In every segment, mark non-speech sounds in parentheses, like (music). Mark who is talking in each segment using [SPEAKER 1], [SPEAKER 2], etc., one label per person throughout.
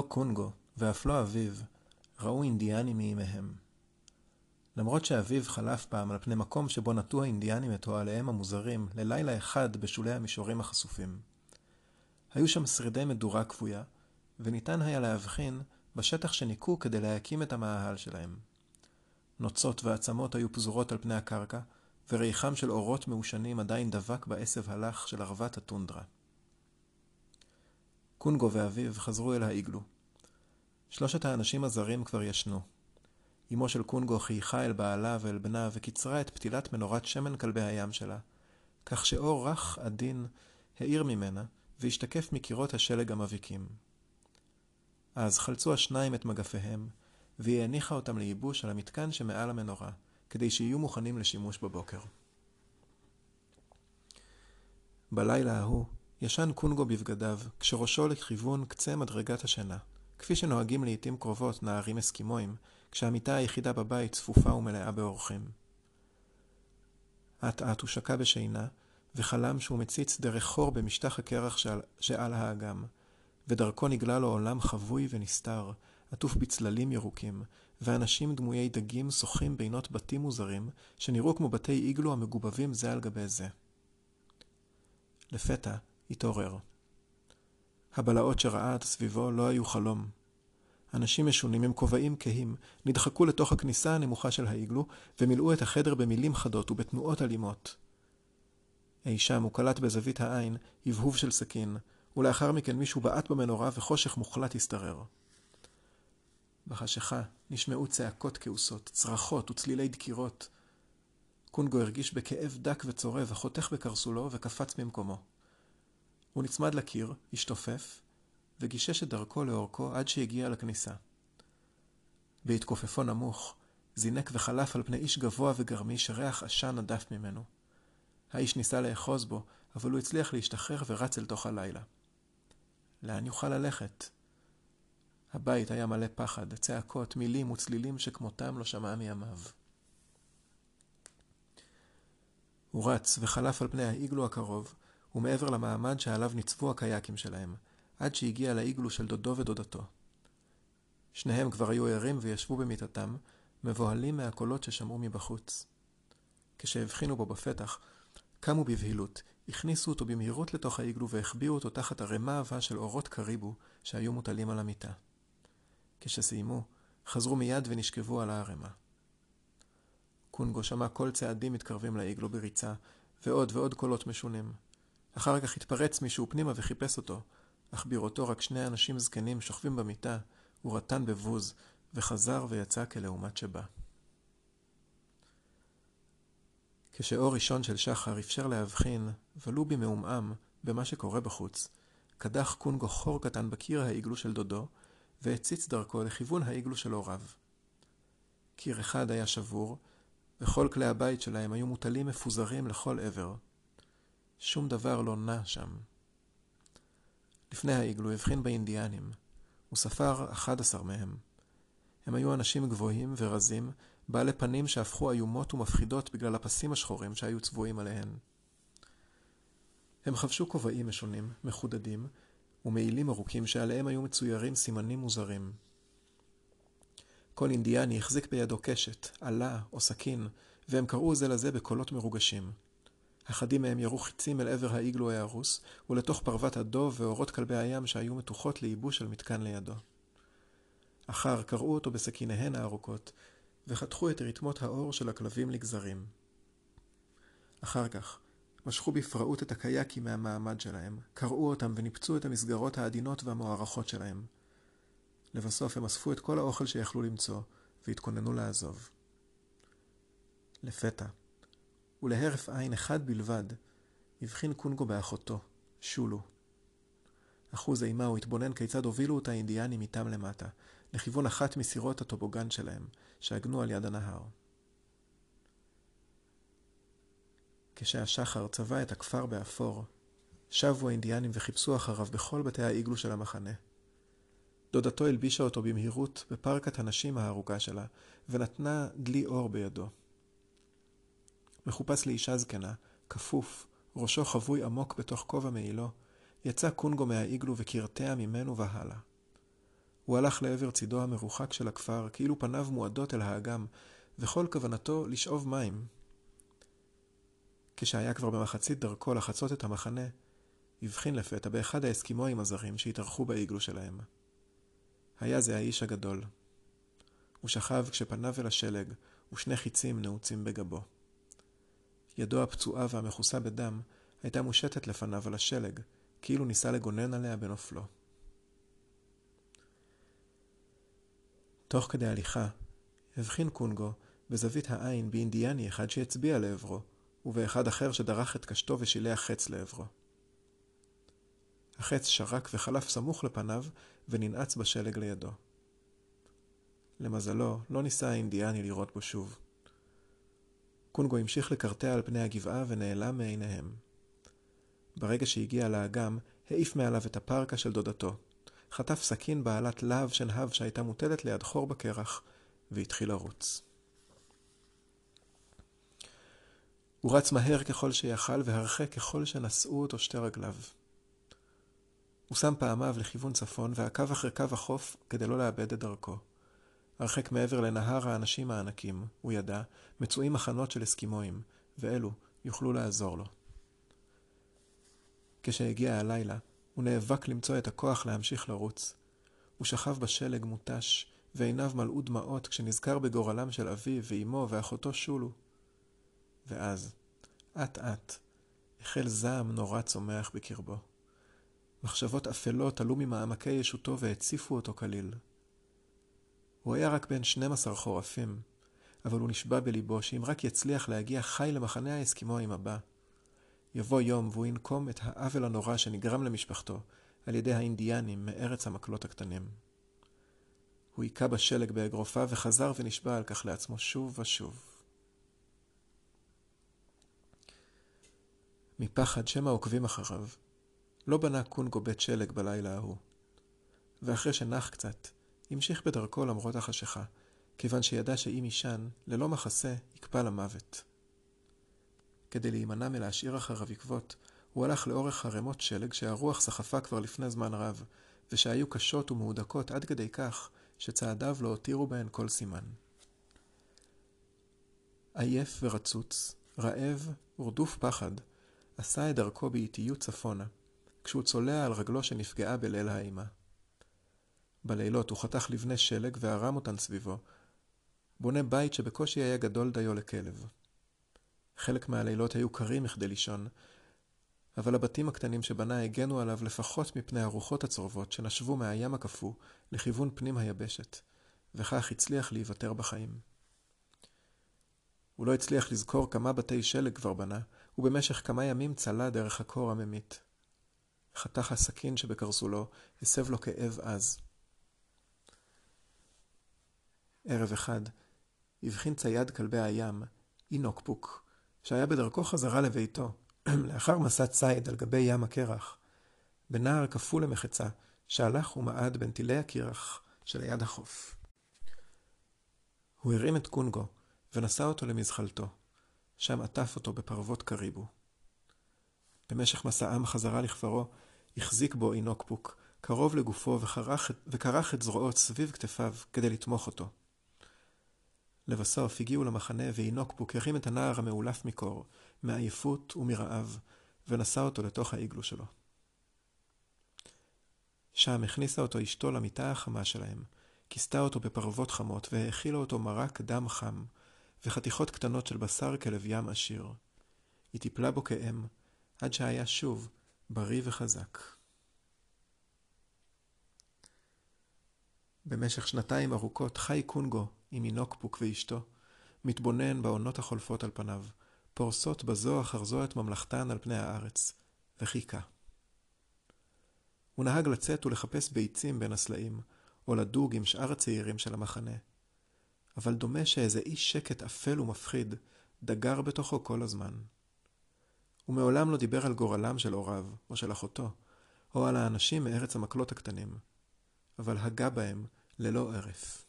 [SPEAKER 1] לא קונגו, ואף לא אביו, ראו אינדיאנים מימיהם. למרות שאביו חלף פעם על פני מקום שבו נטו האינדיאנים את אוהליהם המוזרים ללילה אחד בשולי המישורים החשופים. היו שם שרידי מדורה כבויה, וניתן היה להבחין בשטח שניקו כדי להקים את המאהל שלהם. נוצות ועצמות היו פזורות על פני הקרקע, וריחם של אורות מעושנים עדיין דבק בעשב הלך של ערוות הטונדרה. קונגו ואביו חזרו אל האיגלו. שלושת האנשים הזרים כבר ישנו. אמו של קונגו חייכה אל בעלה ואל בנה וקיצרה את פתילת מנורת שמן כלבי הים שלה, כך שאור רך עדין האיר ממנה והשתקף מקירות השלג המבהיקים. אז חלצו השניים את מגפיהם, והיא הניחה אותם לייבוש על המתקן שמעל המנורה, כדי שיהיו מוכנים לשימוש בבוקר. בלילה ההוא ישן קונגו בבגדיו, כשראשו לכיוון קצה מדרגת השינה, כפי שנוהגים לעתים קרובות נערים אסקימואים, כשהמיטה היחידה בבית צפופה ומלאה באורחים. אט אט הוא שקע בשינה, וחלם שהוא מציץ דרך חור במשטח הקרח שעל, שעל האגם, ודרכו נגלה לו עולם חבוי ונסתר, עטוף בצללים ירוקים, ואנשים דמויי דגים שוחים בינות בתים מוזרים, שנראו כמו בתי איגלו המגובבים זה על גבי זה. לפתע התעורר. הבלהות שראה עד סביבו לא היו חלום. אנשים משונים עם כובעים כהים נדחקו לתוך הכניסה הנמוכה של האיגלו ומילאו את החדר במילים חדות ובתנועות אלימות. אי שם הוא קלט בזווית העין הבהוב של סכין, ולאחר מכן מישהו בעט במנורה וחושך מוחלט השתרר. בחשיכה נשמעו צעקות כעוסות, צרחות וצלילי דקירות. קונגו הרגיש בכאב דק וצורב החותך בקרסולו וקפץ ממקומו. הוא נצמד לקיר, השתופף, וגישש את דרכו לאורכו עד שהגיע לכניסה. בהתכופפו נמוך, זינק וחלף על פני איש גבוה וגרמי שריח עשן נדף ממנו. האיש ניסה לאחוז בו, אבל הוא הצליח להשתחרר ורץ אל תוך הלילה. לאן יוכל ללכת? הבית היה מלא פחד, צעקות, מילים וצלילים שכמותם לא שמע מימיו. הוא רץ וחלף על פני האיגלו הקרוב, ומעבר למעמד שעליו ניצבו הקייקים שלהם, עד שהגיע לאיגלו של דודו ודודתו. שניהם כבר היו ערים וישבו במיטתם, מבוהלים מהקולות ששמעו מבחוץ. כשהבחינו בו בפתח, קמו בבהילות, הכניסו אותו במהירות לתוך האיגלו והחביאו אותו תחת ערימה עבה של אורות קריבו שהיו מוטלים על המיטה. כשסיימו, חזרו מיד ונשכבו על הערימה. קונגו שמע קול צעדים מתקרבים לאיגלו בריצה, ועוד ועוד קולות משונים. אחר כך התפרץ מישהו פנימה וחיפש אותו, אך בראותו רק שני אנשים זקנים שוכבים במיטה, הוא רטן בבוז, וחזר ויצא כלעומת שבא. כשאור ראשון של שחר אפשר להבחין, ולו במעומעם, במה שקורה בחוץ, קדח קונגו חור קטן בקיר האיגלו של דודו, והציץ דרכו לכיוון האיגלו של הוריו. קיר אחד היה שבור, וכל כלי הבית שלהם היו מוטלים מפוזרים לכל עבר. שום דבר לא נע שם. לפני האיגלו הבחין באינדיאנים. הוא ספר 11 מהם. הם היו אנשים גבוהים ורזים, בעלי פנים שהפכו איומות ומפחידות בגלל הפסים השחורים שהיו צבועים עליהן. הם חבשו כובעים משונים, מחודדים, ומעילים ארוכים שעליהם היו מצוירים סימנים מוזרים. כל אינדיאני החזיק בידו קשת, עלה או סכין, והם קראו זה לזה בקולות מרוגשים. אחדים מהם ירו חיצים אל עבר האיגלו ההרוס, ולתוך פרוות הדוב ואורות כלבי הים שהיו מתוחות לייבוש על מתקן לידו. אחר קרעו אותו בסכיניהן הארוכות, וחתכו את רתמות האור של הכלבים לגזרים. אחר כך, משכו בפראות את הקייקים מהמעמד שלהם, קרעו אותם וניפצו את המסגרות העדינות והמוערכות שלהם. לבסוף הם אספו את כל האוכל שיכלו למצוא, והתכוננו לעזוב. לפתע, ולהרף עין אחד בלבד, הבחין קונגו באחותו, שולו. אחוז אימה הוא התבונן כיצד הובילו אותה האינדיאנים איתם למטה, לכיוון אחת מסירות הטובוגן שלהם, שעגנו על יד הנהר. כשהשחר צבע את הכפר באפור, שבו האינדיאנים וחיפשו אחריו בכל בתי האיגלו של המחנה. דודתו הלבישה אותו במהירות בפרקת הנשים הארוכה שלה, ונתנה דלי אור בידו. מחופש לאישה זקנה, כפוף, ראשו חבוי עמוק בתוך כובע מעילו, יצא קונגו מהאיגלו וקרטע ממנו והלאה. הוא הלך לעבר צידו המרוחק של הכפר, כאילו פניו מועדות אל האגם, וכל כוונתו לשאוב מים. כשהיה כבר במחצית דרכו לחצות את המחנה, הבחין לפתע באחד האסקימואים הזרים שהתארחו באיגלו שלהם. היה זה האיש הגדול. הוא שכב כשפניו אל השלג, ושני חיצים נעוצים בגבו. ידו הפצועה והמכוסה בדם הייתה מושטת לפניו על השלג, כאילו ניסה לגונן עליה בנופלו. תוך כדי הליכה, הבחין קונגו בזווית העין באינדיאני אחד שהצביע לעברו, ובאחד אחר שדרך את קשתו ושילח חץ לעברו. החץ שרק וחלף סמוך לפניו וננעץ בשלג לידו. למזלו, לא ניסה האינדיאני לראות בו שוב. קונגו המשיך לקרטע על פני הגבעה ונעלם מעיניהם. ברגע שהגיע לאגם, העיף מעליו את הפרקה של דודתו. חטף סכין בעלת להב שנהב שהייתה מוטלת ליד חור בקרח, והתחיל לרוץ. הוא רץ מהר ככל שיכל והרחק ככל שנשאו אותו שתי רגליו. הוא שם פעמיו לכיוון צפון ועקב אחרי קו החוף כדי לא לאבד את דרכו. הרחק מעבר לנהר האנשים הענקים, הוא ידע, מצויים מחנות של אסקימואים, ואלו יוכלו לעזור לו. כשהגיע הלילה, הוא נאבק למצוא את הכוח להמשיך לרוץ. הוא שכב בשלג מותש, ועיניו מלאו דמעות כשנזכר בגורלם של אביו ואמו ואחותו שולו. ואז, אט אט, החל זעם נורא צומח בקרבו. מחשבות אפלות עלו ממעמקי ישותו והציפו אותו כליל. הוא היה רק בן 12 חורפים, אבל הוא נשבע בליבו שאם רק יצליח להגיע חי למחנה האסקימואים הבא, יבוא יום והוא ינקום את העוול הנורא שנגרם למשפחתו על ידי האינדיאנים מארץ המקלות הקטנים. הוא היכה בשלג באגרופיו וחזר ונשבע על כך לעצמו שוב ושוב. מפחד שמא עוקבים אחריו, לא בנה קונגו בית שלג בלילה ההוא. ואחרי שנח קצת, המשיך בדרכו למרות החשיכה, כיוון שידע שאם יישן, ללא מחסה, יקפא למוות. כדי להימנע מלהשאיר אחריו עקבות, הוא הלך לאורך ערימות שלג שהרוח סחפה כבר לפני זמן רב, ושהיו קשות ומהודקות עד כדי כך שצעדיו לא הותירו בהן כל סימן. עייף ורצוץ, רעב ורדוף פחד, עשה את דרכו באיטיות צפונה, כשהוא צולע על רגלו שנפגעה בליל האימה. בלילות הוא חתך לבני שלג וערם אותן סביבו, בונה בית שבקושי היה גדול דיו לכלב. חלק מהלילות היו קרים מכדי לישון, אבל הבתים הקטנים שבנה הגנו עליו לפחות מפני הרוחות הצורבות שנשבו מהים הקפוא לכיוון פנים היבשת, וכך הצליח להיוותר בחיים. הוא לא הצליח לזכור כמה בתי שלג כבר בנה, ובמשך כמה ימים צלה דרך הקור הממית. חתך הסכין שבקרסולו הסב לו כאב עז. ערב אחד הבחין צייד כלבי הים, אינוקפוק, שהיה בדרכו חזרה לביתו, (clears throat) לאחר מסע ציד על גבי ים הקרח, בנער קפוא למחצה, שהלך ומעד בין טילי הקרח שליד החוף. הוא הרים את קונגו ונשא אותו למזחלתו, שם עטף אותו בפרוות קריבו. במשך מסעם חזרה לכפרו, החזיק בו אינוקפוק, קרוב לגופו וכרך את זרועות סביב כתפיו כדי לתמוך אותו. לבסוף הגיעו למחנה ואינוקפוק הרים את הנער המאולף מקור, מעייפות ומרעב, ונשא אותו לתוך האיגלו שלו. שם הכניסה אותו אשתו למיטה החמה שלהם, כיסתה אותו בפרוות חמות והאכילה אותו מרק דם חם, וחתיכות קטנות של בשר כלב ים עשיר. היא טיפלה בו כאם, עד שהיה שוב בריא וחזק. במשך שנתיים ארוכות חי קונגו עם אינוקפוק ואשתו, מתבונן בעונות החולפות על פניו, פורסות בזו אחר זו את ממלכתן על פני הארץ, וחיכה. הוא נהג לצאת ולחפש ביצים בין הסלעים, או לדוג עם שאר הצעירים של המחנה. אבל דומה שאיזה אי שקט אפל ומפחיד דגר בתוכו כל הזמן. הוא מעולם לא דיבר על גורלם של הוריו, או של אחותו, או על האנשים מארץ המקלות הקטנים, אבל הגה בהם ללא הרף.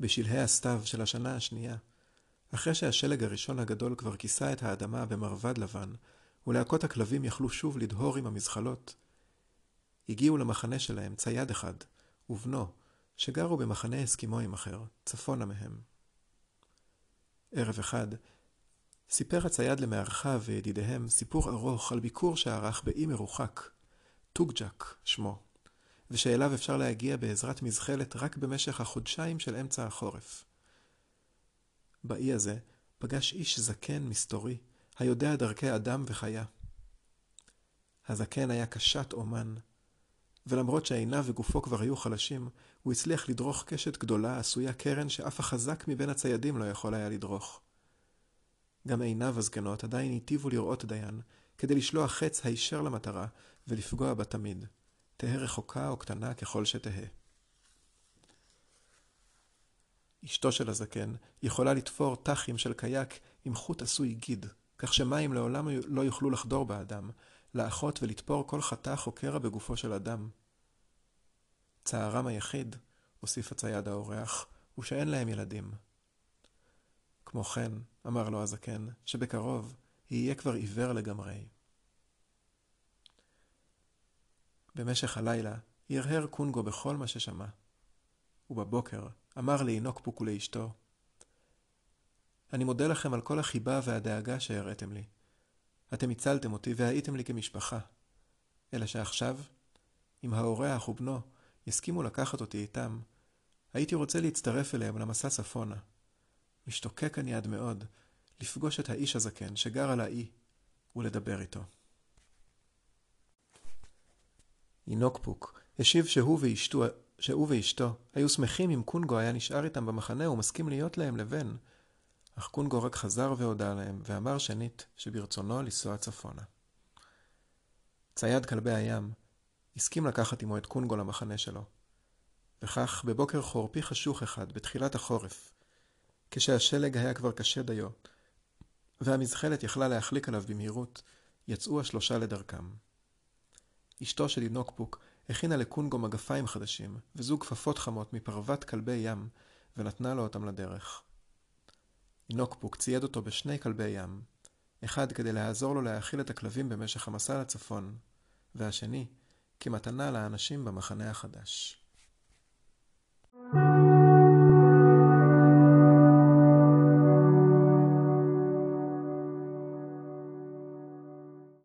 [SPEAKER 1] בשלהי הסתיו של השנה השנייה, אחרי שהשלג הראשון הגדול כבר כיסה את האדמה במרבד לבן, ולהקות הכלבים יכלו שוב לדהור עם המזחלות, הגיעו למחנה שלהם צייד אחד, ובנו, שגרו במחנה אסקימואים אחר, צפונה מהם. ערב אחד, סיפר הצייד למארחיו וידידיהם סיפור ארוך על ביקור שערך באי מרוחק, טוג'ק שמו, ושאליו אפשר להגיע בעזרת מזחלת רק במשך החודשיים של אמצע החורף. באי הזה פגש איש זקן מסתורי, היודע דרכי אדם וחיה. הזקן היה קשת אומן, ולמרות שעיניו וגופו כבר היו חלשים, הוא הצליח לדרוך קשת גדולה עשויה קרן שאף החזק מבין הציידים לא יכול היה לדרוך. גם עיניו הזקנות עדיין היטיבו לראות דיין, כדי לשלוח חץ הישר למטרה ולפגוע בה תמיד, תהא רחוקה או קטנה ככל שתהא. אשתו של הזקן יכולה לתפור תחים של קייק עם חוט עשוי גיד, כך שמים לעולם לא יוכלו לחדור באדם, לאחות ולתפור כל חתך או קרע בגופו של אדם. צערם היחיד, הוסיף הצייד האורח, הוא שאין להם ילדים. כמו כן, אמר לו הזקן, שבקרוב יהיה כבר עיוור לגמרי. במשך הלילה הרהר קונגו בכל מה ששמע, ובבוקר אמר לאינוקפוק ולאשתו, אני מודה לכם על כל החיבה והדאגה שהראיתם לי. אתם הצלתם אותי והייתם לי כמשפחה. אלא שעכשיו, אם האורח ובנו יסכימו לקחת אותי איתם, הייתי רוצה להצטרף אליהם למסע צפונה. משתוקק אני עד מאוד לפגוש את האיש הזקן שגר על האי ולדבר איתו. אינוקפוק השיב שהוא ואשתו, שהוא ואשתו היו שמחים אם קונגו היה נשאר איתם במחנה ומסכים להיות להם לבן, אך קונגו רק חזר והודה להם, ואמר שנית שברצונו לנסוע צפונה. צייד כלבי הים הסכים לקחת עמו את קונגו למחנה שלו. וכך, בבוקר חורפי חשוך אחד, בתחילת החורף, כשהשלג היה כבר קשה דיו, והמזחלת יכלה להחליק עליו במהירות, יצאו השלושה לדרכם. אשתו של אינוקפוק הכינה לקונגו מגפיים חדשים, וזוג כפפות חמות מפרוות כלבי ים, ונתנה לו אותם לדרך. אינוקפוק צייד אותו בשני כלבי ים, אחד כדי לעזור לו להאכיל את הכלבים במשך המסע לצפון, והשני כמתנה לאנשים במחנה החדש.